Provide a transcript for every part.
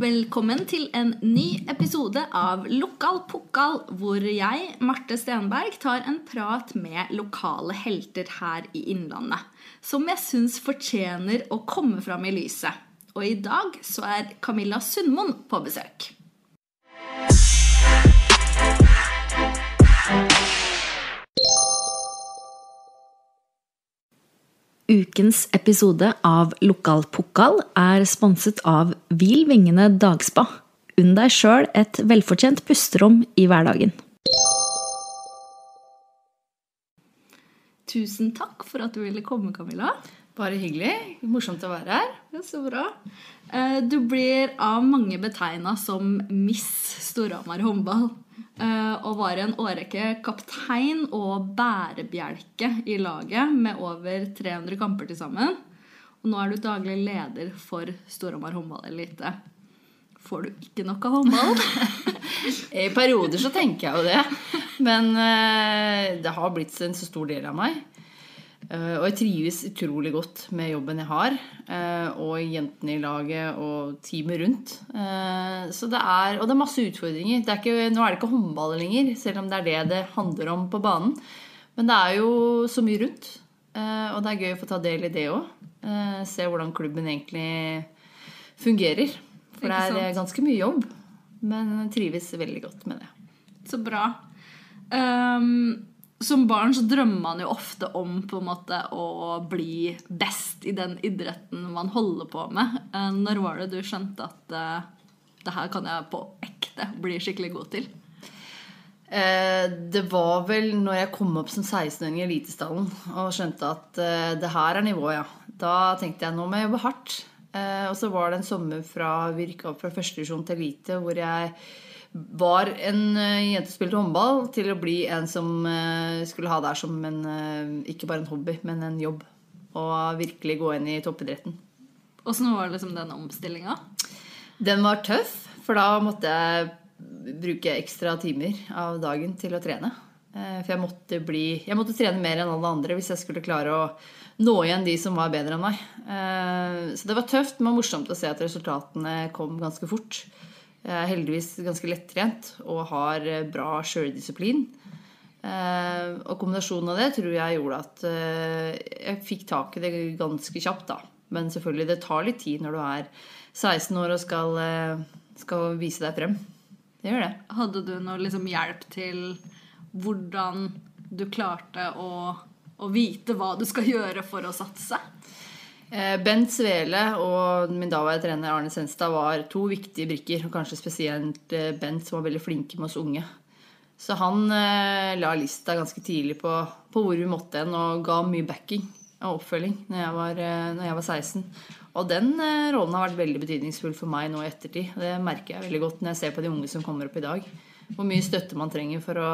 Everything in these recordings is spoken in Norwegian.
Velkommen til en ny episode av Lokal Pokal, hvor jeg, Marte Stenberg, tar en prat med lokale helter her i Innlandet. Som jeg syns fortjener å komme fram i lyset. Og i dag så er Camilla Sundmoen på besøk. Ukens episode av Lokal Pokal er sponset av Hvil vingene dagspa. Unn deg sjøl et velfortjent pusterom i hverdagen. Tusen takk for at du ville komme, Camilla. Bare hyggelig. Morsomt å være her. Ja, så bra. Eh, du blir av mange betegna som Miss Storhamar håndball. Eh, og var i en årrekke kaptein og bærebjelke i laget med over 300 kamper til sammen. Og nå er du daglig leder for Storhamar håndballelite. Får du ikke nok av håndball? I perioder så tenker jeg jo det. Men uh, det har blitt en så stor del av meg. Uh, og jeg trives utrolig godt med jobben jeg har. Uh, og jentene i laget og teamet rundt. så det er, og det er masse utfordringer. Er ikke, nå er det ikke håndball lenger, selv om det er det det handler om på banen. Men det er jo så mye rundt. og det er gøy å få ta del i det òg. se hvordan klubben egentlig fungerer. For det er ganske mye jobb. Men jeg trives veldig godt med det. Så bra. Um, som barn så drømmer man jo ofte om på en måte å bli best i den idretten man holder på med. Uh, når var det du skjønte at uh, det her kan jeg på ekte bli skikkelig god til? Uh, det var vel når jeg kom opp som 16-åring i Elitestallen og skjønte at det her er nivået, ja. Da tenkte jeg nå må jeg jobbe hardt. og så var det en sommer fra vi rykka opp fra første divisjon til elite hvor jeg var en uh, jente som spilte håndball, til å bli en som uh, skulle ha det her som en, uh, ikke bare en hobby, men en jobb. Og virkelig gå inn i toppidretten. Åssen var liksom den omstillinga? Den var tøff, for da måtte jeg bruke ekstra timer av dagen til å trene. For jeg måtte, bli, jeg måtte trene mer enn alle andre hvis jeg skulle klare å nå igjen de som var bedre enn meg. Så det var tøft, men morsomt å se at resultatene kom ganske fort. Jeg er heldigvis ganske lettrent og har eh, bra sjøldisiplin. Eh, og kombinasjonen av det tror jeg gjorde at eh, jeg fikk tak i det ganske kjapt. da. Men selvfølgelig, det tar litt tid når du er 16 år og skal, skal vise deg frem. Det gjør det. Hadde du noe liksom hjelp til hvordan du klarte å, å vite hva du skal gjøre for å satse? Eh, Bent Svele og min daværende trener Arne Senstad var to viktige brikker. Og kanskje spesielt eh, Bent, som var veldig flink med oss unge. Så han eh, la lista ganske tidlig på, på hvor vi måtte hen, og ga mye backing og oppfølging når jeg var, når jeg var 16. Og den rollen har vært veldig betydningsfull for meg nå i ettertid. Det merker jeg veldig godt når jeg ser på de unge som kommer opp i dag. Hvor mye støtte man trenger for å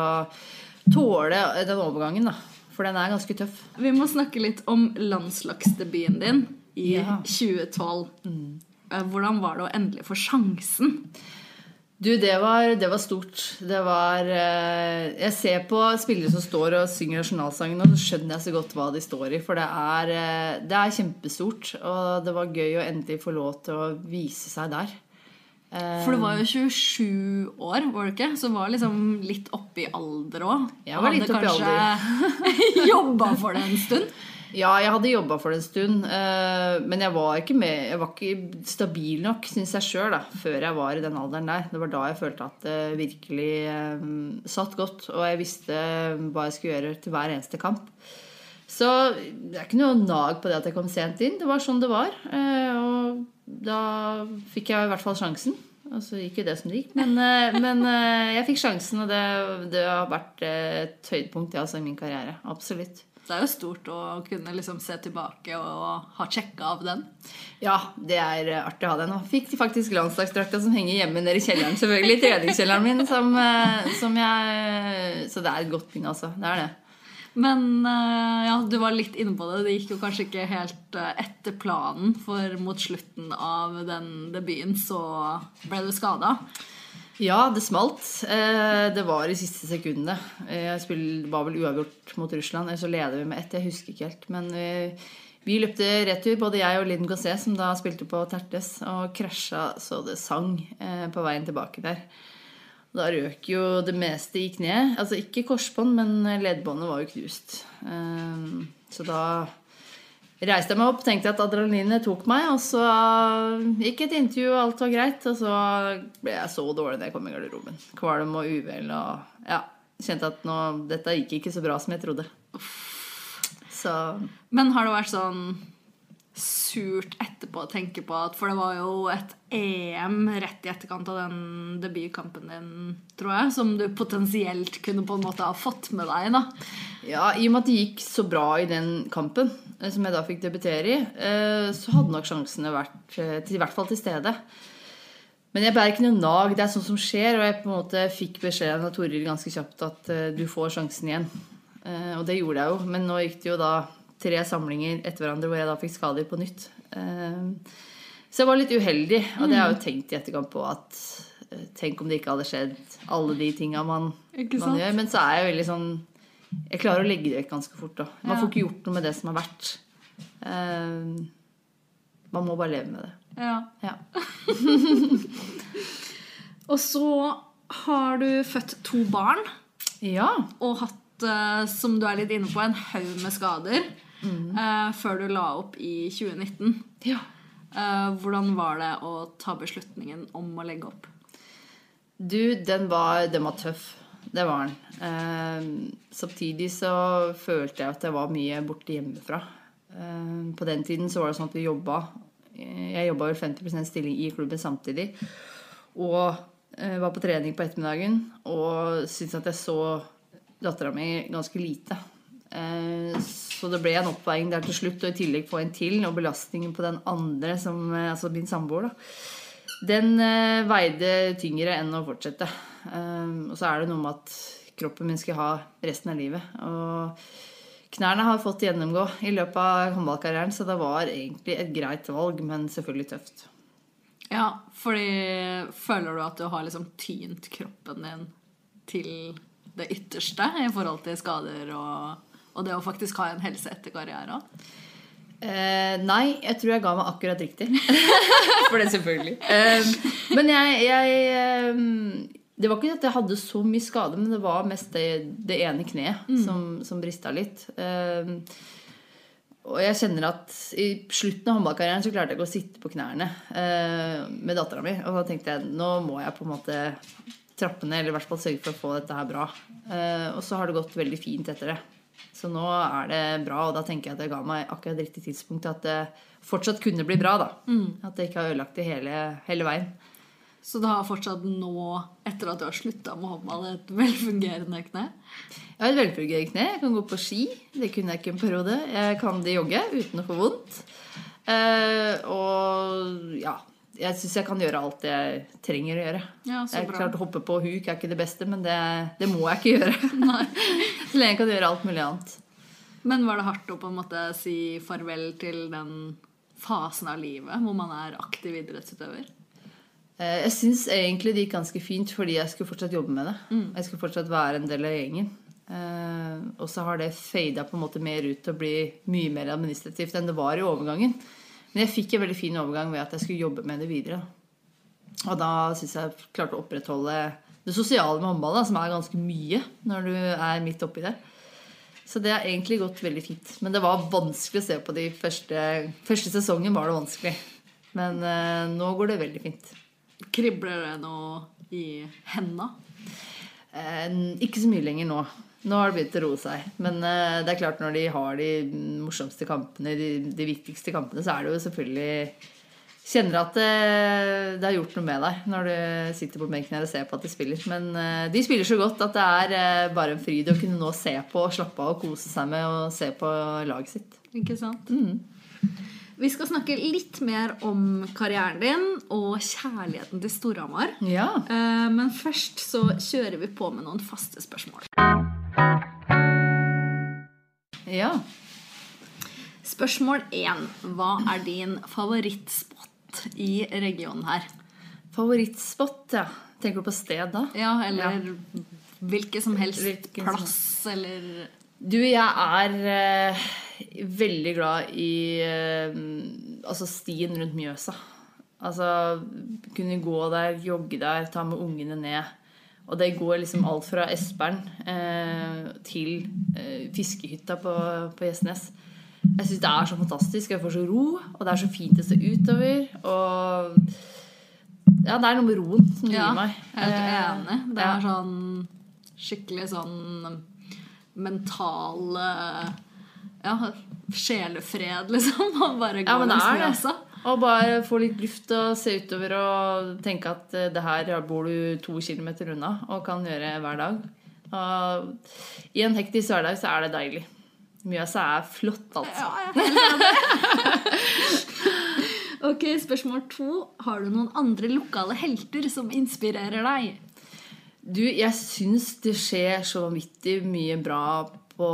tåle den overgangen. da for den er ganske tøff. Vi må snakke litt om landslagsdebuten din i ja. 2012. Mm. Eh, hvordan var det å endelig få sjansen? Du, det var, det var, stort. Det var eh, Jeg ser på spillere som står og synger nasjonalsangen, og så skjønner jeg så godt hva de står i. For det er, eh, det er kjempestort. Og det var gøy å endelig få lov til å vise seg der. For du var jo 27 år, var du ikke? Så var liksom litt oppe i alder òg. Jeg var litt oppe i alder. jobba for det en stund? Ja, jeg hadde jobba for det en stund. Eh, men jeg var ikke, med, jeg var ikke stabil nok, syns jeg sjøl, før jeg var i den alderen der. Det var da jeg følte at det virkelig um, satt godt. Og jeg visste hva jeg skulle gjøre til hver eneste kamp. Så det er ikke noe nag på det at jeg kom sent inn. Det var sånn det var. Eh, og da fikk jeg i hvert fall sjansen. Og så gikk jo det som det gikk. Men, eh, men eh, jeg fikk sjansen, og det, det, har vært et høydepunkt ja, altså, i min karriere. Absolutt. Det er jo stort å kunne liksom se tilbake og ha sjekka av den. Ja, det er artig å ha den. Og fikk faktisk landslagsdrakta som henger hjemme nede i kjelleren. Selvfølgelig, treningskjelleren min. Som, som jeg, så det er et godt minne, altså. Det er det. Men eh, ja, du var litt inne på det. Det gikk jo kanskje ikke helt eh, etter planen, for mot slutten av den debuten så ble du skada. Ja, det smalt. Eh, det var i siste sekundet. Jeg var vel uavgjort mot Russland. Så leder vi med ett. Jeg husker ikke helt. Men vi, Vi løpte retur, både jeg og Linn Gosset, som da spilte på Tertes, og krasja så det sang på veien tilbake der. Da røk jo det meste i kneet. Altså ikke korsbånd, men ledbåndet var jo knust. Eh, så da reiste jeg meg opp, tenkte at adrenalinet tok meg, og så gikk et intervju, og alt var greit. Og så ble jeg så dårlig da jeg kom i garderoben. Kvalm og uvel og ja. Kjente at nå, dette gikk ikke så bra som jeg trodde. Så Men har det vært sånn surt etterpå å tenke på at For det var jo et EM rett i etterkant av den debutkampen din, tror jeg, som du potensielt kunne på en måte ha fått med deg, da. Ja, I og med at det gikk så bra i den kampen, eh, som jeg da fikk debutere i, eh, så hadde nok sjansene vært eh, i hvert fall til stede. Men jeg bærer ikke noe nag. Det er sånt som skjer. Og jeg på en måte fikk beskjed av Toril ganske kjapt at du får sjansen igjen. Og det gjorde jeg jo. Men nå gikk det jo da tre samlinger etter hverandre hvor jeg da fikk skader på nytt. Så jeg var litt uheldig. Og det har jeg jo tenkt i etterkant på at Tenk om det ikke hadde skjedd alle de tinga man, man, gjør. Men så er jeg veldig sånn jeg klarer å legge det vekk ganske fort. da. Man får ikke gjort noe med det som har vært. Uh, man må bare leve med det. Ja. ja. og så har du født to barn. Ja. Og hatt, uh, som du er litt inne på, en haug med skader. Mm. Uh, før du la opp i 2019. Ja. hvordan var det å ta beslutningen om å legge opp? Du, den var, den var tøff. Det var den. Uh, samtidig så følte jeg at jeg var mye borte hjemmefra. På den tiden så var det sånn at vi jobba Jeg jobba vel 50% stilling i klubben samtidig. Og var på trening på ettermiddagen og syntes at jeg så dattera mi ganske lite. Eh, så det ble en oppveiing der til slutt, og i tillegg få en til. Og belastningen på den andre, som, eh, altså min samboer, da. Den eh, veide tyngre enn å fortsette. Um, og så er det noe med at kroppen min skal ha resten av livet. Og knærne har fått gjennomgå i løpet av håndballkarrieren, så det var egentlig et greit valg, men selvfølgelig tøft. Ja, fordi føler du at du har liksom tynt kroppen din til det ytterste i forhold til skader og, og det å faktisk ha en helse etter karriere òg? Uh, nei, jeg tror jeg ga meg akkurat riktig. For det, selvfølgelig. Uh, men jeg, jeg um, det var ikke at jeg hadde så mye skade, men det var mest det, det ene kneet mm. som, som brista litt. Uh, og jeg kjenner at i slutten av håndballkarrieren så klarte jeg ikke å sitte på knærne uh, med dattera mi. Og da tenkte jeg nå må jeg på en måte trappe ned, eller i hvert fall sørge for å få dette her bra. Uh, og så har det gått veldig fint etter det. Så nå er det bra, og da tenker jeg at det ga meg akkurat riktig tidspunkt at det fortsatt kunne bli bra. da. Mm. At det ikke har ødelagt det hele, hele veien. Så du har fortsatt nå, etter at du har slutta med håndball, et velfungerende kne? Jeg har et velfungerende kne. Jeg kan gå på ski. Det kunne jeg ikke en periode. Jeg kan det jogge uten å få vondt. Uh, og ja Jeg syns jeg kan gjøre alt jeg trenger å gjøre. Ja, jeg klart å hoppe på huk er ikke det beste, men det, det må jeg ikke gjøre. så lenge jeg kan gjøre alt mulig annet. Men var det hardt å på en måte si farvel til den fasen av livet hvor man er aktiv idrettsutøver? Eh, jeg syns egentlig det gikk ganske fint fordi jeg skulle fortsatt jobbe med det. Mm. Jeg skulle fortsatt være en del av gjengen. Eh, og så har det fada på en måte mer ut til å bli mye mer administrativt enn det var i overgangen. Men jeg fikk en veldig fin overgang ved at jeg skulle jobbe med det videre. Og da syns jeg jeg klarte å opprettholde det sosiale med håndball, som er ganske mye når du er midt oppi det. Så det har egentlig gått veldig fint. Men det var vanskelig å se på de første, første sesongen. var det vanskelig. Men eh, nå går det veldig fint. Kribler det noe i henda? Eh, ikke så mye lenger nå. Nå har det begynt å roe seg. Men uh, det er klart når de har de morsomste kampene, de, de viktigste kampene, så er det jo selvfølgelig Kjenner at det, eh, det, har gjort noe med deg når du sitter på benken her og ser på at de spiller. Men uh, de spiller så godt at det er uh, bare en fryd å kunne nå se på og slappe av og kose seg med og se på laget sitt. Ikke sant? Mm. Vi skal snakke litt mer om karrieren din og kjærligheten til Storhamar. Ja. Men først så kjører vi på med noen faste spørsmål. Ja. Spørsmål én. Hva er din favorittspot i regionen her? Favorittspot, ja. Tenker du på sted da? Ja, eller ja. hvilken som helst Hvilken plass, som... eller Du, jeg er eh, veldig glad i eh, altså stien rundt Mjøsa. Altså kunne gå der, jogge der, ta med ungene ned. Og det går liksom alt fra Espern eh, til eh, fiskehytta på, på Gjesnes. Jeg syns det er så fantastisk. Jeg får så ro, og det er så fint å se utover. Og ja, det er noe med roen som gir Ja, jeg meg. helt Eh, enig. Det er sånn skikkelig sånn mental eh, Ja, sjelefred, liksom. Man bare går Ja, men det er det. Og bare få litt luft og se utover og tenke at eh, det her bor du to kilometer unna og kan gjøre hver dag. Og I en hektisk hverdag så er det deilig. Mjøsa er flott, altså. Ja. Ok, Spørsmål to. Har du noen andre lokale helter som inspirerer deg? Du, jeg syns det skjer så vanvittig mye bra på,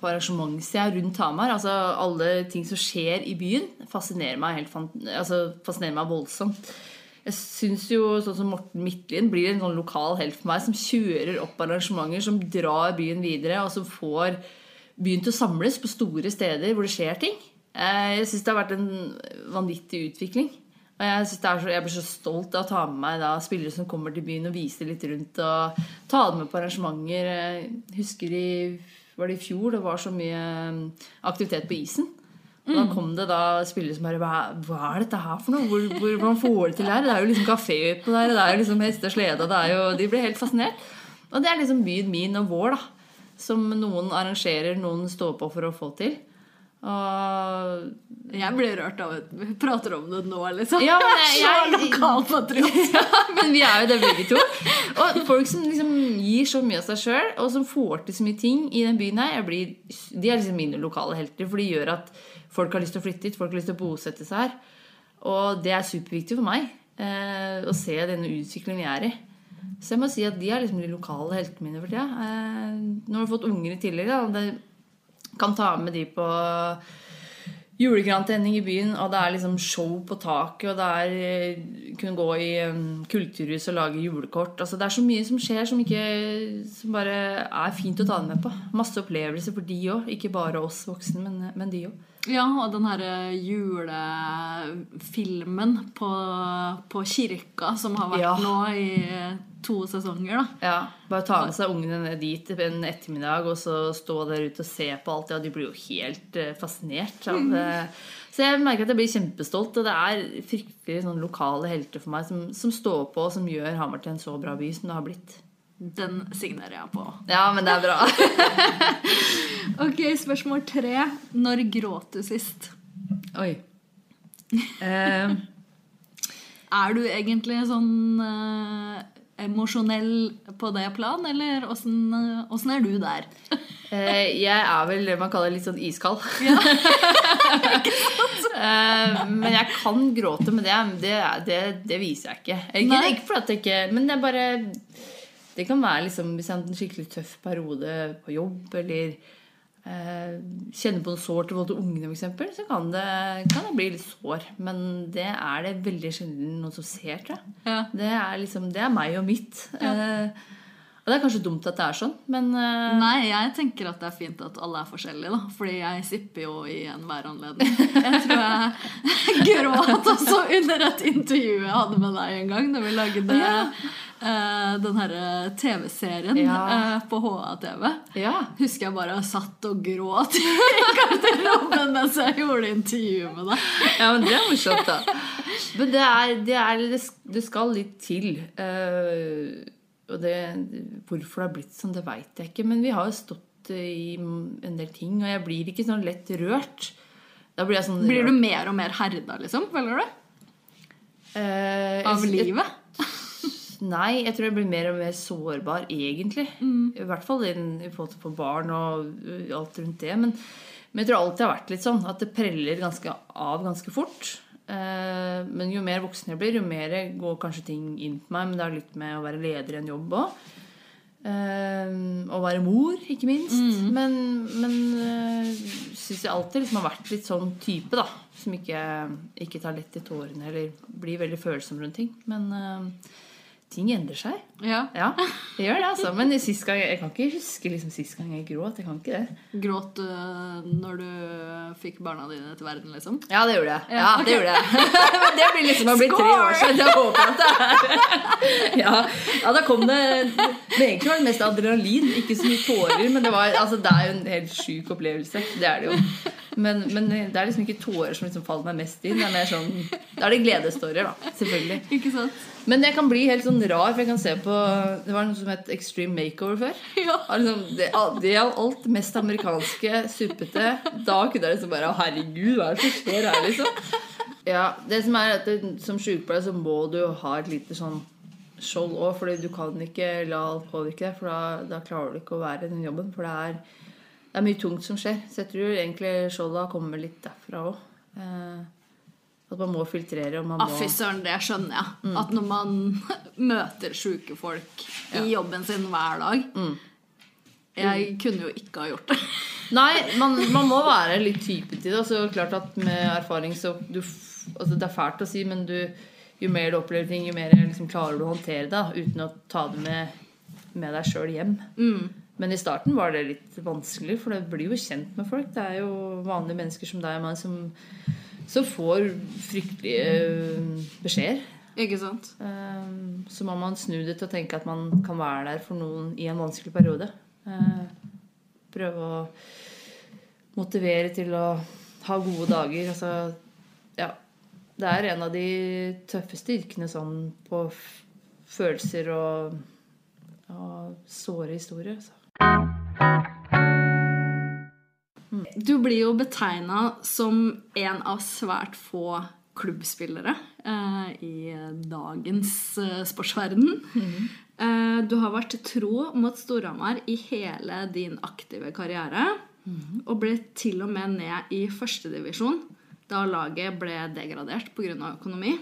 på arrangementssida rundt Hamar. Altså alle ting som skjer i byen, fascinerer meg, altså, fascinerer meg voldsomt. Jeg syns jo sånn som Morten Midtlien blir en sånn lokal helt for meg, som kjører opp arrangementer, som drar byen videre, og som får byen til å samles på store steder hvor det skjer ting. Eh, Jeg syns det har vært en vanvittig utvikling. Og jeg, det er så, jeg blir så stolt av å ta med meg da, spillere som kommer til byen og viser litt rundt. Og ta dem med på arrangementer. Jeg husker i, var det i fjor det var så mye mm, aktivitet på isen. Og da kom det da spillere som bare hva, hva er dette her for noe? Hvor, hvor, hvordan får de til det her? Det er jo liksom kafé utpå der, det er jo liksom heste og slede. Det er jo, de ble helt fascinert. Og det er liksom byen min og vår, da. Som noen arrangerer, noen står på for å få til. Og Jeg blir rørt av at vi prater om det nå, liksom. Ja, men jeg- jeg- lokalpatriot. ja, men vi er jo det begge to. Og folk som liksom gir så mye av seg sjøl, og som får til så mye ting i den byen her, jeg blir, de er liksom mine lokale helter. For de gjør at folk har lyst til å flytte hit, folk har lyst til å bosette seg her. Og det er superviktig for meg eh, å se denne utviklingen vi er i. Så jeg må si at de er liksom de lokale heltene mine for tida. Eh, nå har vi fått unger i tillegg. Da, det kan ta med de på julegrantenning i byen, og det er liksom show på taket, og det er eh, kunne gå i kulturhus og lage julekort. Altså, det er så mye som skjer som, ikke, som bare er fint å ta med på. Masse opplevelser for de òg, ikke bare oss voksne, men, men de òg. Ja, og den herre julefilmen på, på kirka som har vært Ja. nå i to sesonger, da. Ja, Bare ta med seg ungene ned dit en ettermiddag og så stå der ute og se på alt. Ja, de blir jo helt eh, fascinert av det. Så jeg merker at jeg blir kjempestolt, og det er fryktelig sånn lokale helter for meg som, som står på og som gjør Hamar til en så bra by som det har blitt. Den signerer jeg på. Ja, men det er bra. Ok, spørsmål tre. Når gråt du sist? Oi. Eh, Er du egentlig sånn eh, emosjonell på det plan, eller åssen eh, er du der? eh, jeg er vel det man kaller litt sånn iskald. Eh, men jeg kan gråte, med det, det, det, det viser jeg ikke. Ikke, ikke fordi jeg ikke Men det er bare Det kan være liksom hvis jeg har en skikkelig tøff periode på jobb, eller kjenner på noe sårt i forhold til ungene, f.eks., så kan det, kan det bli litt sår. Men det er det veldig sjelden noen som ser, tror jeg. Ja. Det er liksom Det er meg og mitt. Eh, og det er kanskje dumt at det er sånn, men uh... Nei, jeg tenker at det er fint at alle er forskjellige, da. Fordi jeg sipper jo i enhver anledning. Jeg tror jeg gråt også under et intervju jeg hadde med deg en gang, da vi lagde eh, den herre TV-serien Ja. uh, på HA-TV. ja. Husker jeg bare satt og gråt i garderoben mens jeg gjorde intervju med deg. Ja, men det er morsomt, da. Men det, er, det, er, det sk- det skal litt til. eh, og det, hvorfor det har blitt sånn, det veit jeg ikke. Men vi har jo stått i en del ting, og jeg blir ikke sånn lett rørt. Da blir jeg sånn Blir du mer og mer herda, liksom? Føler du? Eh, Av jeg- livet? Nei, jeg tror jeg blir mer og mer sårbar, egentlig. Mm. I hvert fall i i forhold til på barn og uh, alt rundt det. Men, men jeg tror alltid har vært litt sånn at det preller ganske av ganske fort. Eh, men jo mer voksen jeg blir, jo mer går kanskje ting inn på meg. Men det er litt med å være leder i en jobb òg. å være mor, ikke minst. Mm. Men, men uh, syns jeg alltid liksom har vært litt sånn type, da. Som ikke, ikke tar lett i tårene eller blir veldig følsom rundt ting. Men eh, ting endrer seg. Ja. Ja, det gjør det, altså. Men sist gang, jeg kan ikke huske liksom, sist gang jeg gråt. Jeg kan ikke det. Gråt du når du fikk barna dine til verden, liksom? Ja, det gjorde jeg. Ja, Ja, okay. det gjorde jeg. Men det blir liksom å bli tre år siden. Jeg håper at det er ja, ja, da kom det Men egentlig var det mest adrenalin, ikke så mye tårer. Men det, var, altså, det er jo en helt sjuk opplevelse. Det er det jo. Men, men det er liksom ikke tårer som liksom faller meg mest inn. Det er mer sånn Da er det gledestårer, da. Selvfølgelig. Ikke sant? Men jeg kan bli helt sånn rar, for jeg kan se på Det var noe som het Extreme Makeover før. Ja. Liksom, det, det er alt mest amerikanske, suppete. Da kunne jeg liksom bare Herregud, hva er det som skjer her, liksom? Ja, det som er at det, Som sykepleier så må du ha et lite sånn skjold òg, fordi du kan ikke la alt påvirke deg. For da, da klarer du ikke å være i den jobben. For det er, det er mye tungt som skjer. Så jeg tror egentlig skjolda kommer litt derfra òg. Eh, at man må filtrere. og man Ah, må... fy søren, det skjønner jeg. At når man møter sjuke folk i jobben sin hver dag Jeg kunne jo ikke ha gjort det. Nei, man, man må være litt type til det. Altså, klart at Med erfaring så du, altså, Det er fælt å si, men du, jo mer du opplever ting, jo mer liksom, klarer du å håndtere det uten å ta det med, med deg sjøl hjem. Men i starten var det litt vanskelig, for det blir jo kjent med folk. Det er jo vanlige mennesker som deg og meg som, som får fryktelige øh, beskjeder. Ikke sant? Um, så må man snu det til å tenke at man kan være der for noen i en vanskelig periode. Eh, prøve å motivere til å ha gode dager. Altså, ja. Det er en av de tøffeste yrkene sånn på følelser og, og såre historier. Altså. Du blir jo betegna som en av svært få klubbspillere eh, i dagens eh, sportsverden. eh, du har vært tro mot Storhamar i hele din aktive karriere. Og ble til og med ned i førstedivisjon da laget ble degradert pga. økonomi.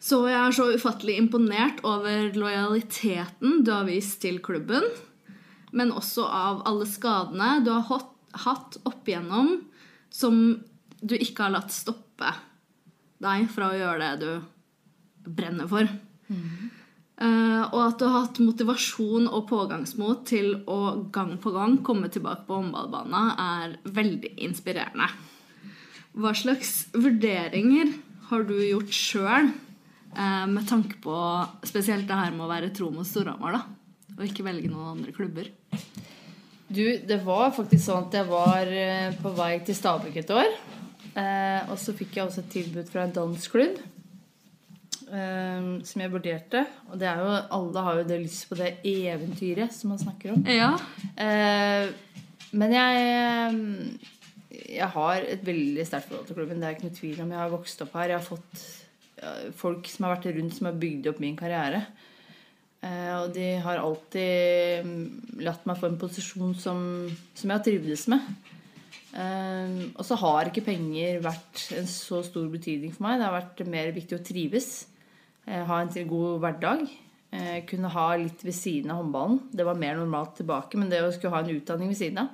Så jeg er så ufattelig imponert over lojaliteten du har vist til klubben. Men også av alle skadene du har hatt, opp igjennom som du ikke har latt stoppe deg fra å gjøre det du brenner for. Eh, og at du har hatt motivasjon og pågangsmot til å gang på gang komme tilbake på håndballbanen, er veldig inspirerende. Hva slags vurderinger har du gjort sjøl med tanke på spesielt det her med å være tro mot Storhamar, da? Og ikke velge noen andre klubber? Du, det var faktisk sånn at jeg var eh, på vei til Stabæk et år. Eh, og så fikk jeg også et tilbud fra en dansk klubb som jeg vurderte. Og det er jo, alle har jo det lyst på det eventyret som man snakker om. Ja. Eh, men jeg Jeg har et veldig sterkt forhold til klubben. Det er ikke noe tvil om. Jeg har vokst opp her. Jeg har fått folk som har vært rundt, som har bygd opp min karriere. Eh, og de har alltid mm, latt meg få en posisjon som, som jeg har trivdes med. Eh, og så har ikke penger vært en så stor betydning for meg. Det har vært mer viktig å trives. Eh, ha en god hverdag. Eh, kunne ha litt ved siden av håndballen. Det var mer normalt tilbake, men det å skulle ha en utdanning ved siden av.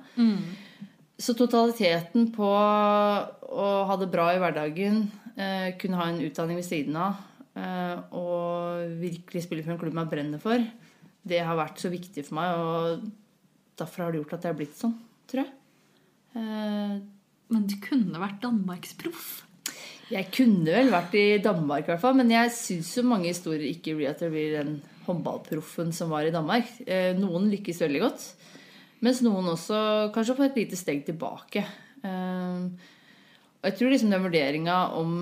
Så totaliteten på å ha det bra i hverdagen, eh, kunne ha en utdanning ved siden av eh, og virkelig spille for en klubb man brenner for, det har vært så viktig for meg. Og derfor har det gjort at jeg har blitt sånn, tror jeg. Eh, Men du kunne vært danmarksproff. jeg kunne vel vært i Danmark, i hvert fall, men jeg syns jo mange historier ikke blir at jeg blir den håndballproffen som var i Danmark. Eh, Noen lykkes veldig godt, mens noen også kanskje får et lite steg tilbake. Eh, Og jeg tror liksom den vurderinga om,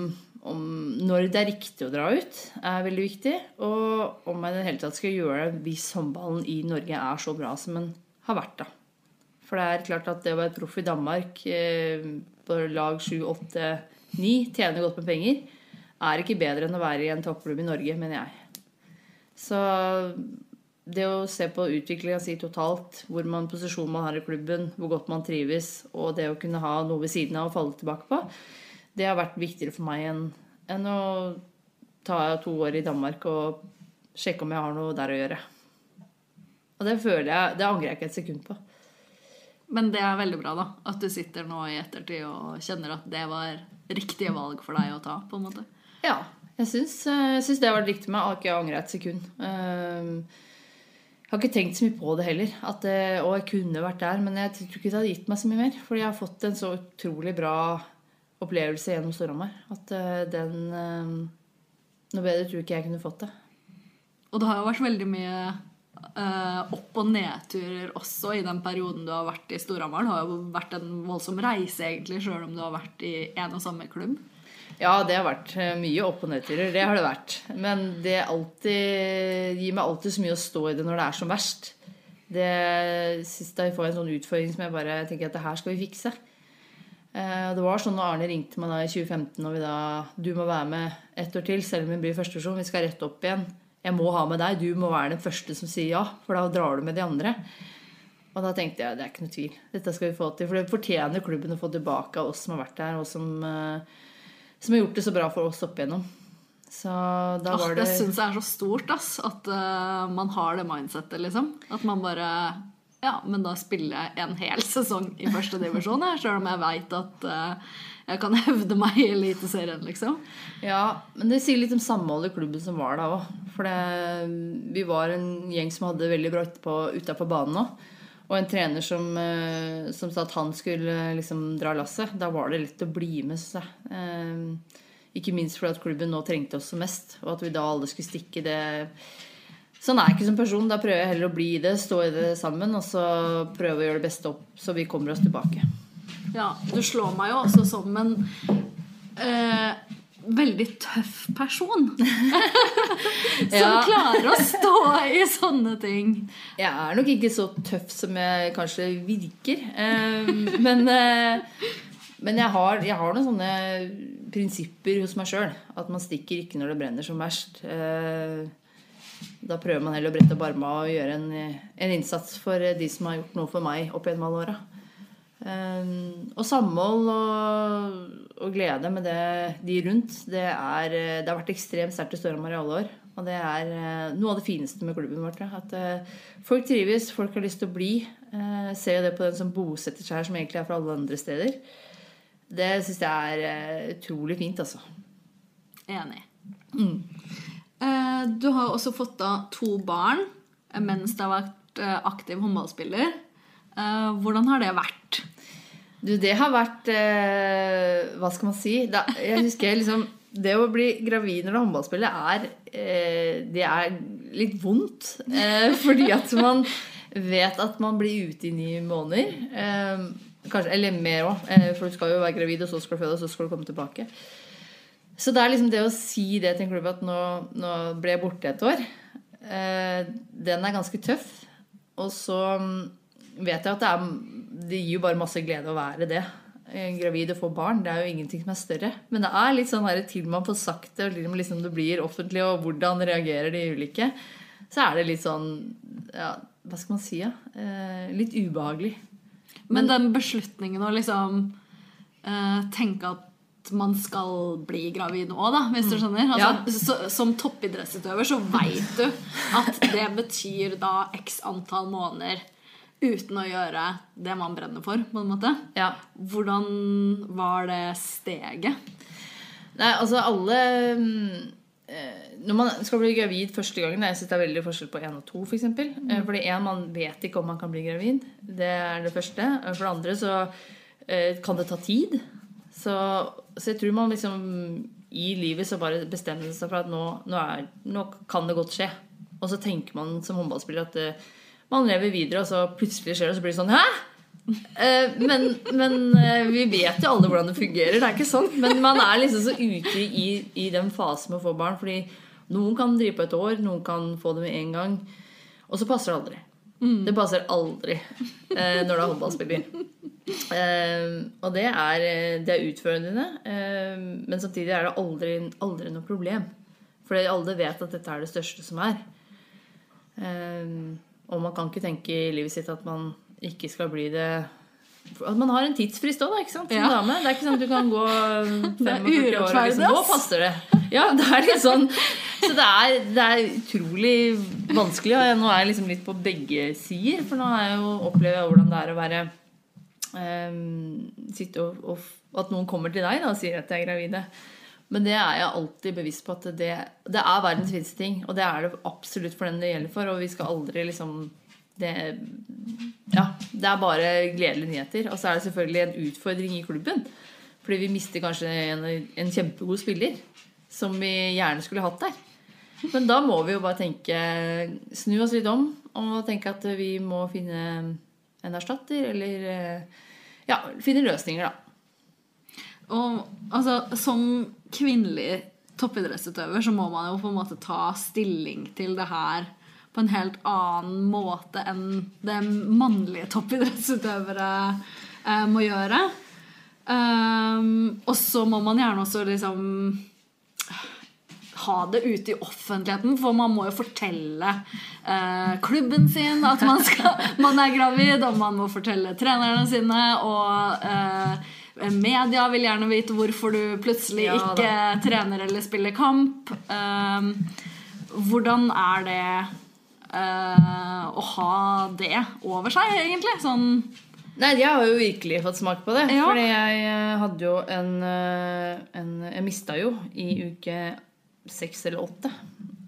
om når det er riktig å dra ut, er veldig viktig. Og om jeg i det hele tatt skal gjøre det hvis håndballen i Norge er så bra som den har vært. da. For det er klart at det å være proff i Danmark eh, på lag 7, 8, 9, tjene godt med penger, er ikke bedre enn å være i en toppklubb i Norge, mener jeg. Så det å se på utviklinga si totalt, hvor man posisjon man har i klubben, hvor godt man trives, og det å kunne ha noe ved siden av å falle tilbake på, det har vært viktigere for meg enn, enn å ta to år i Danmark og sjekke om jeg har noe der å gjøre. Og det føler jeg, det angrer jeg ikke et sekund på. Men det er veldig bra da, at du sitter nå i ettertid og kjenner at det var riktige valg for deg å ta. på en måte. Ja, Jeg syns, jeg syns det har vært riktig med. Jeg har ikke angrer et sekund. Ehm, Jeg har ikke tenkt så mye på det heller. At og jeg kunne vært der, men jeg tror ikke det hadde gitt meg så mye mer. Fordi jeg har fått en så utrolig bra opplevelse gjennom Storhamar at eh, den eh, Noe bedre tror ikke jeg kunne fått det. Og det har jo vært veldig mye Uh, opp- og nedturer også i den perioden du har vært i Storhamar. Det har jo vært en voldsom reise, egentlig, sjøl om du har vært i en og samme klubb. Ja, det har vært eh, mye opp- og nedturer. Det har det vært. Men det alltid, gir meg alltid så mye å stå i det når det er som verst. Det siste jeg får en sånn utfordring som jeg bare tenker at det her skal vi fikse. Eh, Det var sånn når Arne ringte meg da i 2015 og vi da Du må være med ett år til, selv om vi blir førstevisjon. Vi skal rette opp igjen. Jeg må ha med deg. Du må være den første som sier ja, for da drar du med de andre. Og da tenkte jeg det er ikke noe tvil. Dette skal vi få til. For det fortjener klubben å få tilbake av oss som har vært der, og som, eh, som har gjort det så bra for oss opp igjennom. Så da Åh, var det det syns jeg er så stort, ass. At uh, man har det mindsettet, liksom. At man bare Ja, men da spiller jeg en hel sesong i første divisjon, sjøl om jeg veit at uh, jeg kan hevde meg i Eliteserien, liksom. Ja, men det sier litt om samholdet i klubben som var da òg. For det, vi var en gjeng som hadde veldig bra utafor banen òg. Og en trener som, eh, som sa at han skulle eh, liksom dra lasset. Da var det lett å bli med, jeg. Eh, Ikke minst fordi at klubben nå trengte oss som mest, og at vi da alle skulle stikke det Sånn er jeg ikke som person. Da prøver jeg heller å bli i det, stå i det sammen, og så prøve å gjøre det beste opp, så vi kommer oss tilbake. Ja, du slår meg jo også som en eh, veldig tøff person. som Ja. klarer å stå i sånne ting. Jeg er nok ikke så tøff som jeg kanskje virker. Eh, men, eh, men jeg har, jeg har noen sånne prinsipper hos meg sjøl. At man stikker ikke når det brenner som verst. Eh, da prøver man heller å brette opp armene og gjøre en, en innsats for de som har gjort noe for meg opp gjennom alle åra. Eh, og samhold og, og glede med det, de rundt, det, er, eh, det har vært ekstremt sterkt i Storhamar i alle år. Og det er eh, noe av det fineste med klubben vår. At eh, folk trives, folk har lyst til å bli. Eh, ser jo det på den som bosetter seg her, som egentlig er fra alle andre steder. Det syns jeg er utrolig fint, altså. Enig. Eh, du har også fått da to barn mens du har vært aktiv håndballspiller. Eh, hvordan har det vært? Du, det har vært eh, Hva skal man si? Jeg husker liksom Det å bli gravid når du er håndballspiller, er, eh, det er litt vondt. Fordi at man vet at man blir ute i ni måneder. Kanskje, eller mer òg, for du skal jo være gravid, og så skal du føde, og så skal du komme tilbake. Så det er liksom det å si det til en klubb at nå, nå ble jeg borte et år, den er ganske tøff. Og så mm, vet jeg at det, er, det gir jo bare masse glede å være det. Gravid og få barn, det er jo ingenting som er større. Men det er litt sånn her, til man får sagt det, og liksom det blir offentlig, og hvordan reagerer de ulike, så er det litt sånn ja, Hva skal man si, ja? Eh, litt ubehagelig. Men den beslutningen å liksom eh, tenke at man skal bli gravid nå, da, hvis du skjønner. Altså, så, som toppidrettsutøver så veit du at det betyr da x antall måneder uten å gjøre det man brenner for, på en måte. Ja. Hvordan var det steget? Nei, altså alle mm, eh, Når man skal bli gravid første gangen Jeg syns det er veldig forskjell på én og to, f.eks. For mm. Fordi én, man vet ikke om man kan bli gravid. Det er det første. For det andre så eh, kan det ta tid. Så, så jeg tror man liksom i livet så bare bestemmer seg for at nå, nå, er, nå kan det godt skje. Og så tenker man som håndballspiller at eh, man lever videre, og så plutselig skjer det, og så blir det sånn Hæ? Eh, men, men eh, vi vet jo alle hvordan det fungerer. Det er ikke sånn. Men man er liksom så ute i, i den fasen med å få barn. Fordi noen kan drive på et år, noen kan få det med en gang. Og så passer det aldri. Det passer aldri eh, når du er håndballspiller. Eh, og det er, eh, det er utfordrende. Eh, men samtidig er det aldri, aldri noe problem. Fordi alle vet at dette er det største som er. Eh, og man kan ikke tenke i livet sitt at man ikke skal bli det At man har en tidsfrist òg, ikke sant? Som Ja. dame. Det er ikke sånn at du kan gå 45 år og liksom, Nå passer det. Ja, det er litt sånn Så det er, det er utrolig vanskelig. Og nå er jeg liksom litt på begge sider. For nå jeg jo opplever jeg hvordan det er å være um, Sitte og, og At noen kommer til deg da, og sier at de er gravide. Men det er jeg alltid bevisst på at det, det er verdens fineste ting. Og det er det absolutt for den det gjelder for. Og vi skal aldri liksom det, ja, det er bare gledelige nyheter. Og så er det selvfølgelig en utfordring i klubben. Fordi vi mister kanskje en, en kjempegod spiller som vi gjerne skulle hatt der. Men da må vi jo bare tenke Snu oss litt om og tenke at vi må finne en erstatter, eller ja, finne løsninger, da. Og altså, som kvinnelig toppidrettsutøver så må man jo på en måte ta stilling til det her på en helt annen måte enn det mannlige toppidrettsutøvere eh, må gjøre. Um, og så må man gjerne også liksom ha det ute i offentligheten, for man må jo fortelle eh, klubben sin at man, skal, man, er gravid, og man må fortelle trenerne sine. Og eh, media vil gjerne vite hvorfor du plutselig Ja, ikke trener eller spiller kamp. Eh, hvordan er det uh, å ha det over seg, egentlig? Sånn Nei, jeg har jo virkelig fått smak på det. Ja. Fordi jeg eh, hadde jo en, eh, en Jeg mista jo i uke seks eller åtte.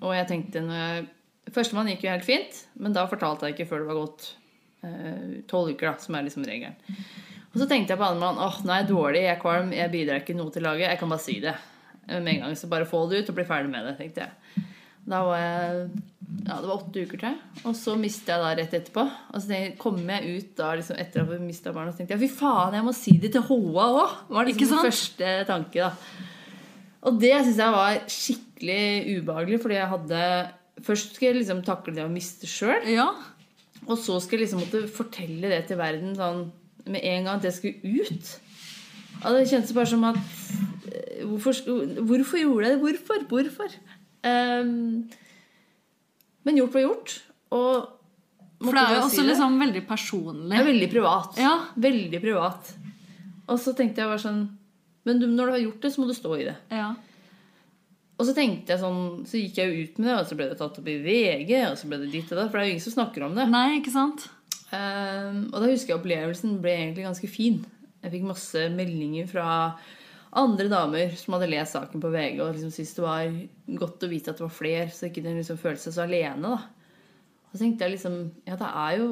Og jeg tenkte når jeg Førstemann gikk jo helt fint, men da fortalte jeg ikke før det var gått eh, tolv uker, da, som er liksom regelen. Og så tenkte jeg på andremann åh, nå er jeg dårlig, jeg er kvalm, jeg bidrar ikke noe til laget. Jeg kan bare si det med en gang. Så bare få det ut og bli ferdig med det, tenkte jeg. Da var jeg ja, det var åtte uker, til. Og så mistet jeg da rett etterpå. Og så jeg- kom jeg ut da liksom etter å ha mista barnet, og så tenkte jeg fy faen, jeg må si det til Håa òg! Var liksom den første tanke, da. Og det syns jeg var skikkelig ubehagelig, fordi jeg hadde Først skulle jeg liksom takle det å miste sjøl, Ja. og så skulle jeg liksom måtte fortelle det til verden sånn med en gang at det skulle ut. Og det kjentes bare som at eh, Hvorfor, hvorfor gjorde jeg det? Hvorfor? Hvorfor? Um, men gjort var gjort. Og For det er jo også si liksom veldig Det personlig. er veldig privat. Ja. Veldig privat. Og så tenkte jeg bare sånn Men du, når du har gjort det, så må du stå i det. Ja. Og så tenkte jeg sånn Så gikk jeg jo ut med det, og så ble det tatt opp i VG, og så ble det ditt og datt. For det er jo ingen som snakker om det. Nei, ikke sant? Ehm, og da husker jeg opplevelsen ble egentlig ganske fin. Jeg fikk masse meldinger fra andre damer som hadde lest saken på VG og liksom syntes det var godt å vite at det var flere, så ikke den liksom følte seg så alene. da. Og så tenkte jeg liksom Ja, det er jo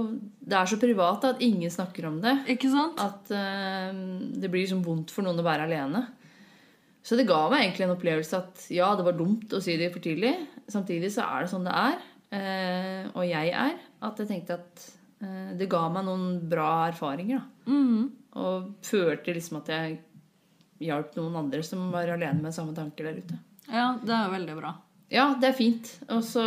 Det er så privat da, at ingen snakker om det. Ikke sant? At ehm, det blir liksom vondt for noen å være alene. Så det ga meg egentlig en opplevelse at ja, det var dumt å si det for tidlig. Samtidig så er det sånn det er. eh, og jeg er. At jeg tenkte at det ga meg noen bra erfaringer. Mm. Og følte liksom at jeg hjalp noen andre som var alene med samme tanker der ute. Ja, det er veldig bra. Ja, det er fint. Og så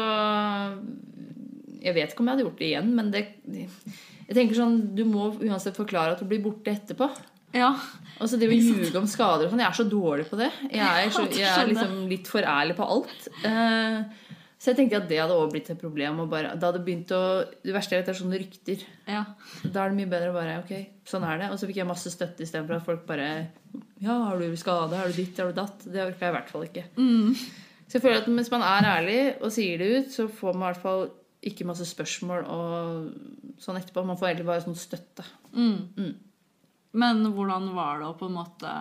Jeg vet ikke om jeg hadde gjort det igjen, men det Jeg tenker sånn, Du må uansett forklare at du blir borte etterpå. Ja. Altså det å ljuge om skader og sånn, Jeg er så dårlig på det. Jeg er, så, jeg er liksom litt for ærlig på alt. Eh, så jeg tenkte at det hadde også blitt et problem. Bare, det hadde begynt å, det verste jeg vet, er sånne rykter. ja. Da er det mye bedre å bare Ok, sånn er det. Og så fikk jeg masse støtte istedenfor at folk bare Ja, har du skade? Har du ditt? Har du datt? Det orka jeg i hvert fall ikke. Mm. Så jeg føler at mens man er ærlig og sier det ut, så får man i hvert fall ikke masse spørsmål og sånn etterpå. Man får egentlig bare sånn støtte. Mm. Mm. Men hvordan var det å på en måte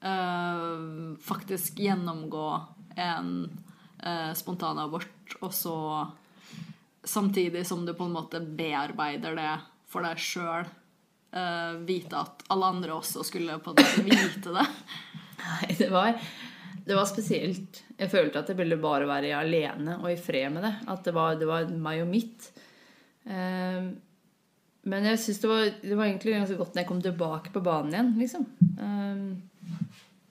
øh, faktisk gjennomgå en uh, spontanabort, og så samtidig som du på en måte bearbeider det for deg sjøl, vite at alle andre også skulle på en måte vite det? Nei, det var, det var spesielt. Jeg følte at jeg ville bare være alene og i fred med det. At det var, det var meg og mitt. Eh, men jeg synes det det var egentlig ganske godt når jeg kom tilbake på banen igjen. liksom. Eh,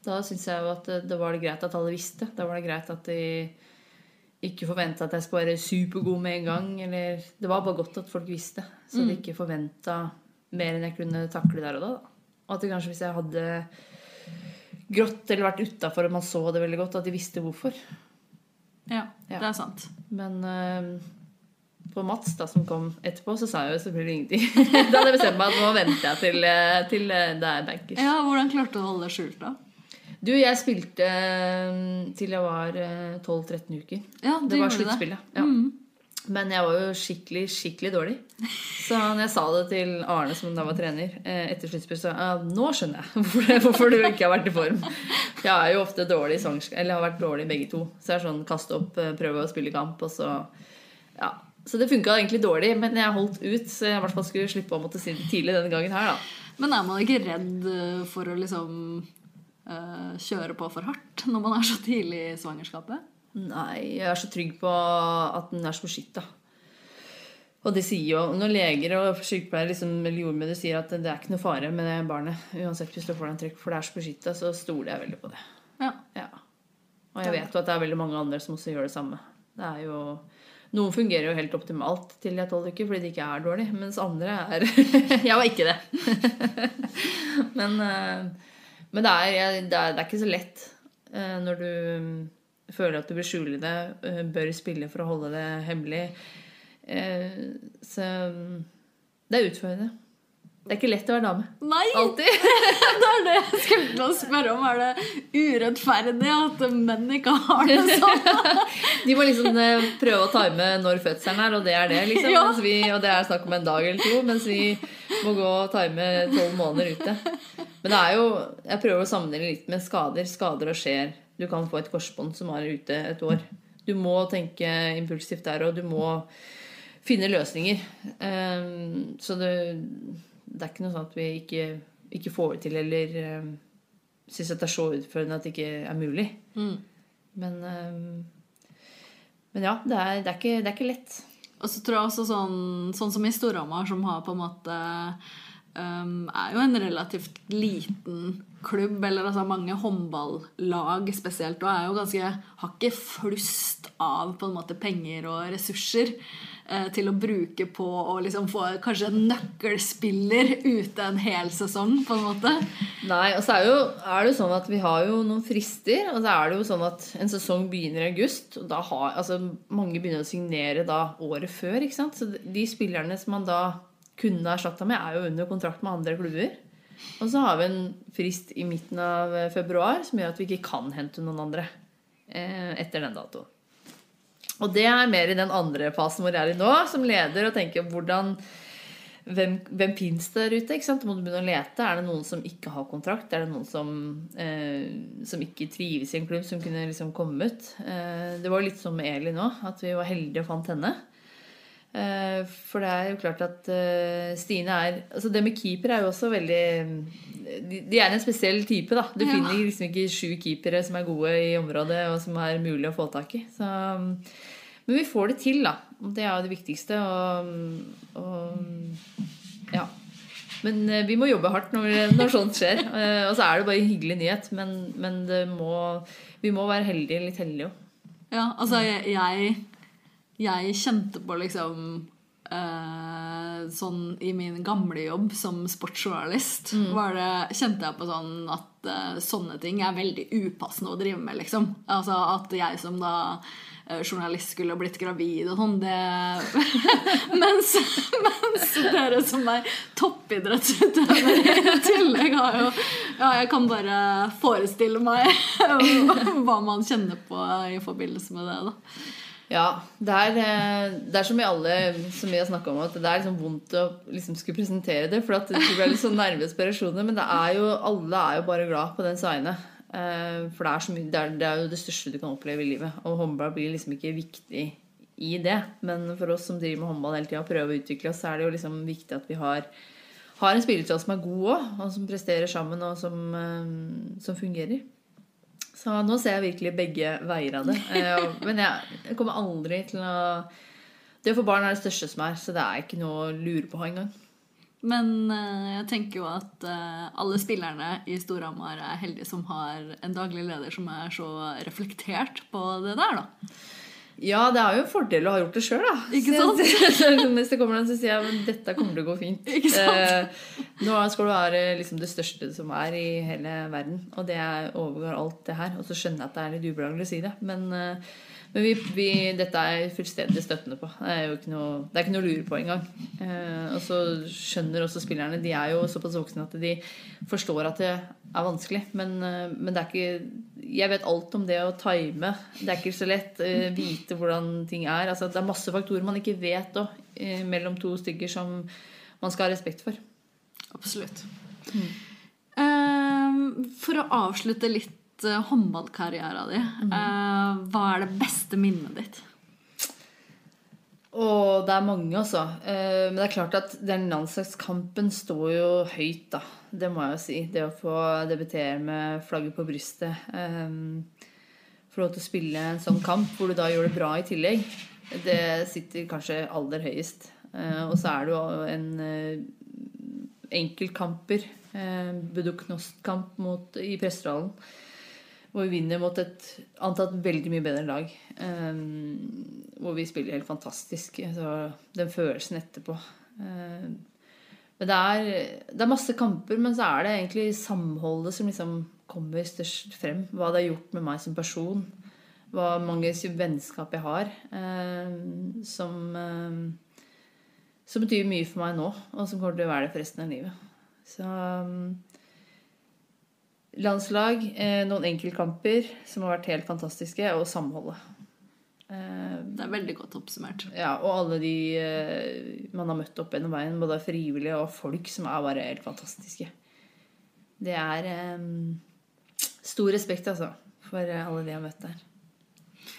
da syns jeg jo at det, var det greit at alle visste. Da var det greit at de ikke forventa at jeg skulle være supergod med en gang. Eller, det var bare godt at folk visste, så de ikke forventa mer enn jeg kunne takle der og da. Og at det kanskje hvis jeg hadde grått eller vært utafor og man så det veldig godt, at de visste hvorfor. Ja, Ja. det er sant. Men uh, på Mats, da, som kom etterpå, så sa jeg jo selvfølgelig ingenting. da hadde jeg bestemt meg at nå venter jeg til, eh, til eh, det er bankers. Ja, Hvordan klarte du å holde det skjult, da? Du, jeg spilte eh, til jeg var eh, 12-13 uker. Ja, Det var sluttspillet. Ja. Mm. Men jeg var jo skikkelig, skikkelig dårlig. Så når jeg sa det til Arne, som da var trener, eh, etter sluttspill, så ja, nå skjønner jeg hvorfor, du ikke har vært i form. Jeg er jo ofte dårlig i svangerskap, eller har vært dårlig begge to. Så jeg er sånn kaste opp, eh, prøve å spille kamp, og så Ja. Så det funka egentlig dårlig, men jeg holdt ut, så jeg i hvert fall skulle slippe å måtte si det tidlig denne gangen her, da. Men er man ikke redd eh, for å liksom eh, kjøre på for hardt når man er så tidlig i svangerskapet? Nei, jeg er så trygg på at den er så beskytta. Og det sier jo, Når leger og sykepleiere liksom, eller jordmødre sier at det er ikke noe fare med det barnet, uansett hvis du får den trekk, for det er så beskytta, så stoler jeg veldig på det. Ja. Ja. Og jeg vet jo at det er veldig mange andre som også gjør det samme. Det er jo Noen fungerer jo helt optimalt til de er tolv uker fordi de ikke er dårlige, mens andre er Jeg var ikke det. men, eh, men det, er, det, er, ikke så lett eh, når du føler at du bør skjule det, eh, bør spille for å holde det hemmelig. Så det er utfordrende. Det er ikke lett å være dame. Nei! Alltid. det er det jeg skulle til å spørre om. Er det urettferdig at menn ikke har det sånn? De må liksom eh, prøve å time når fødselen er, og det er det. liksom. Ja. Vi, og det er snakk om en dag eller to, mens vi må gå og time tolv måneder ute. Men det er jo, jeg prøver å sammenligne litt med skader. Skader og skjer. Du kan få et korsbånd som er ute et år. Du må tenke impulsivt der, og du må finne løsninger. Um, så det, det er ikke noe sånn at vi ikke, ikke får det til, eller um, syns at det er så utfordrende at det ikke er mulig. Mm. Men, um, men ja, det er, det, er ikke, det er ikke lett. Og så tror jeg også sånn, sånn som i Storhamar, som har på en måte um, Er jo en relativt liten klubb, eller altså mange håndballag spesielt, og er jo ganske Har ikke flust av på en måte penger og ressurser eh, til å bruke på å liksom få kanskje en nøkkelspiller ute en hel sesong, på en måte. Nei, og så er, jo, er det jo sånn at vi har jo noen frister. Og så er det jo sånn at en sesong begynner i august. Og da har, altså, mange begynner å signere da året før. ikke sant? Så de spillerne som man da kunne erstatta med, er jo under kontrakt med andre klubber. Og så har vi en frist i midten av februar som gjør at vi ikke kan hente noen andre eh, etter den datoen. Og det er mer i den andre fasen hvor jeg er i nå, som leder og tenker hvordan hvem, hvem fins der ute? ikke sant? Må du begynne å lete. Er det noen som ikke har kontrakt? Er det noen som, eh, som ikke trives i en klubb, som kunne liksom komme ut? Eh, det var litt som med Eli nå, at vi var heldige og fant henne. Eh, for det er jo klart at eh, Stine er altså Det med keeper er jo også veldig De, er en spesiell type, da. Du Ja. finner liksom ikke sju keepere som er gode i området, og som er mulig å få tak i. Så, men vi får det til, da. Og det er jo det viktigste. Og, og ja. Men eh, vi må jobbe hardt når, når sånt skjer. Og så er det bare en hyggelig nyhet, men, men det må, vi må være heldige, litt heldige òg. Ja, altså jeg, jeg, jeg kjente på liksom eh, Sånn i min gamle jobb som sportsjournalist var det, kjente jeg på sånn at eh, sånne ting er veldig upassende å drive med, liksom. Altså at jeg som da eh, journalist skulle ha blitt gravid og sånn, det mens, mens dere som er toppidrettsutøvere i tillegg har jo Ja, jeg kan bare forestille meg hva man kjenner på i forbindelse med det, da. Ja, det er, eh, det er som i alle som vi har snakka om, at det er liksom vondt å liksom skulle presentere det. For at det blir litt sånn nervøse inspirasjoner. Men er jo, alle er jo bare glad på den seine. Eh, For det er, så mye, det, er, det er jo det største du kan oppleve i livet. Og håndball blir liksom ikke viktig i det. Men for oss som driver med håndball hele tida og prøver å utvikle oss, så er det jo liksom viktig at vi har, har en spillertall som er god òg, og som presterer sammen, og som, eh, som fungerer. Så nå ser jeg virkelig begge veier av det. Eh, Men jeg, kommer aldri til å Det å få barn er det største som er, så det er ikke noe å lure på engang. Men eh, jeg tenker jo at eh, alle spillerne i Storhamar er heldige som har en daglig leder som er så reflektert på det der, da. Ja, det er jo en fordel å ha gjort det sjøl, da. Ikke sant? så Hvis det kommer noen, så sier jeg men dette kommer til å gå fint. Ikke sant? Eh, nå skal du være liksom det største som er i hele verden, og det er- overgår alt det her. Og så skjønner jeg at det er litt ubehagelig å si det, men, eh, Men vi, vi, dette er jeg fullstendig støttende på. Det er jo ikke noe, det er ikke noe å lure på engang. Eh, og så skjønner også spillerne De er jo såpass voksne at de forstår at det er vanskelig. Men, eh, men det er ikke Jeg vet alt om det å time. Det er ikke så lett. Eh, vite hvordan ting er. Altså, det er masse faktorer man ikke vet òg, eh, mellom to stykker som man skal ha respekt for. Absolutt. Eh, for å avslutte litt håndballkarrieren din, eh, hva er det beste minnet ditt? Og det er mange, altså. Eh, Men det er klart at den landslagskampen står jo høyt, da. Det må jeg jo si. Det å få debutere med flagget på brystet. eh, Få lov til å spille en sånn kamp hvor du da gjør det bra i tillegg. Det sitter kanskje aller høyest. Eh, Og så er det jo en eh, enkeltkamper. Eh, Buduknost-kamp i Prestehallen. Hvor vi vinner mot et antatt veldig mye bedre lag. Um, hvor vi spiller helt fantastisk. Så den følelsen etterpå. Um, men det er, det er masse kamper, men så er det egentlig samholdet som liksom kommer størst frem. Hva det har gjort med meg som person. Hva mange vennskap jeg har. Um, som, som betyr mye for meg nå, og som kommer til å være det for resten av livet. Så um, landslag, eh, noen enkeltkamper som har vært helt fantastiske, og samholdet. Eh, Det er veldig godt oppsummert. ja, og alle de eh, man har møtt opp gjennom veien, både frivillige og folk, som er bare helt fantastiske. Det er eh, stor respekt, altså, for alle de jeg har møtt der.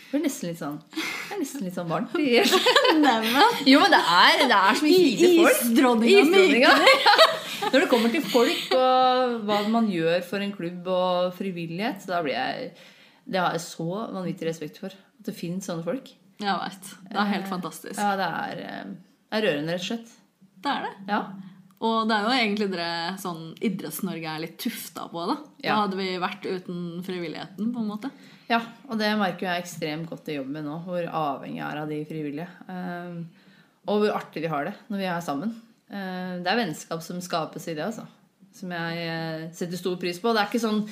Det blir nesten litt sånn Det er nesten litt sånn varmt. Jo, men det er, det er så mye fine folk. Isdronninga Isdronninga. Når det kommer til folk og hva man gjør for en klubb og frivillighet, så da blir jeg Det har jeg så vanvittig respekt for. At det finnes sånne folk. Jeg veit. Det er helt fantastisk. Ja, det er, eh, det er rørende, rett og slett. Det er det. Ja. Og det er jo egentlig dere sånn Idretts-Norge er litt tufta på, da. Da Ja. hadde vi vært uten frivilligheten, på en måte. ja, og det merker jeg ekstremt godt i jobben nå, hvor avhengig jeg er av de frivillige. Eh, og hvor artig vi har det når vi er sammen. Eh, det er vennskap som skapes i det, altså. Som jeg eh, setter stor pris på. Det er ikke sånn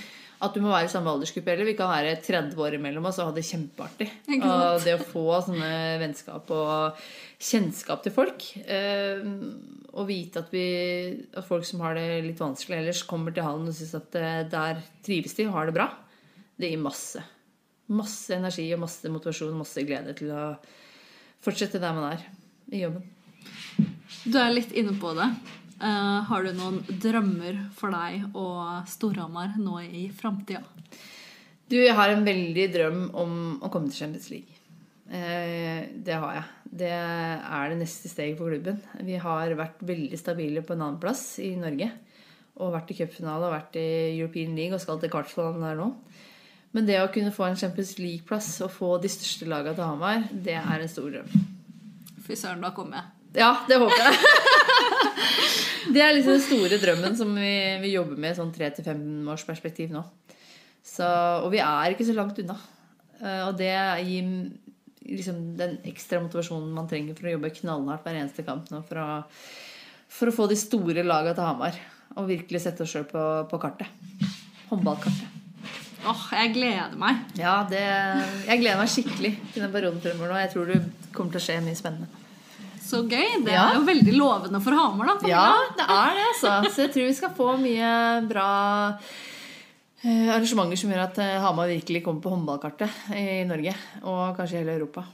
at du må være i samme aldersgruppe heller. Vi kan være 30 år imellom oss og ha det kjempeartig. Og det å få sånne vennskap og kjennskap til folk, eh, og vite at, vi, at folk som har det litt vanskelig ellers, kommer til hallen og syns at der trives de og har det bra, det gir masse. Masse energi og masse motivasjon masse glede til å fortsette der man er i jobben. Du er litt inne på det. Uh, har du noen drømmer for deg og Storhamar nå i framtida? Du, jeg har en veldig drøm om å komme til Champions League. Uh, det har jeg. Det er det neste steget for klubben. Vi har vært veldig stabile på en annen plass i Norge. Og vært i cupfinale og vært i European League og skal til kvartfinalen der nå. Men det å kunne få en Champions League-plass og få de største lagene til Hamar, det er en stor drøm. Fy søren, da kommer jeg. Ja, det håper jeg. det er liksom den store drømmen som vi, vi jobber med i sånn tre til fem års perspektiv nå. Så, og vi er ikke så langt unna. Eh, Og det gir liksom den ekstra motivasjonen man trenger for å jobbe knallhardt hver eneste kamp nå for å, for å få de store laga til Hamar. Og virkelig sette oss sjøl på, på kartet. Håndballkartet. Åh, jeg gleder meg. Ja, det, jeg gleder meg skikkelig til den perioden fremover nå. Jeg tror det kommer til å skje mye spennende. Så gøy. Det Ja. er jo veldig lovende for Hamar, da. Ja, det er det, altså. Så jeg tror vi skal få mye bra eh, arrangementer som gjør at eh, Hamar virkelig kommer på håndballkartet i Norge. Og kanskje i hele Europa.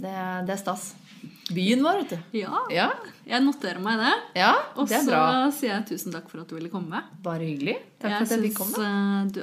Det, det er stas. Byen vår, vet du. Ja, Ja, jeg noterer meg det. ja det er bra. Og så sier jeg tusen takk for at du ville komme. Bare hyggelig. Takk for at jeg fikk komme. eh,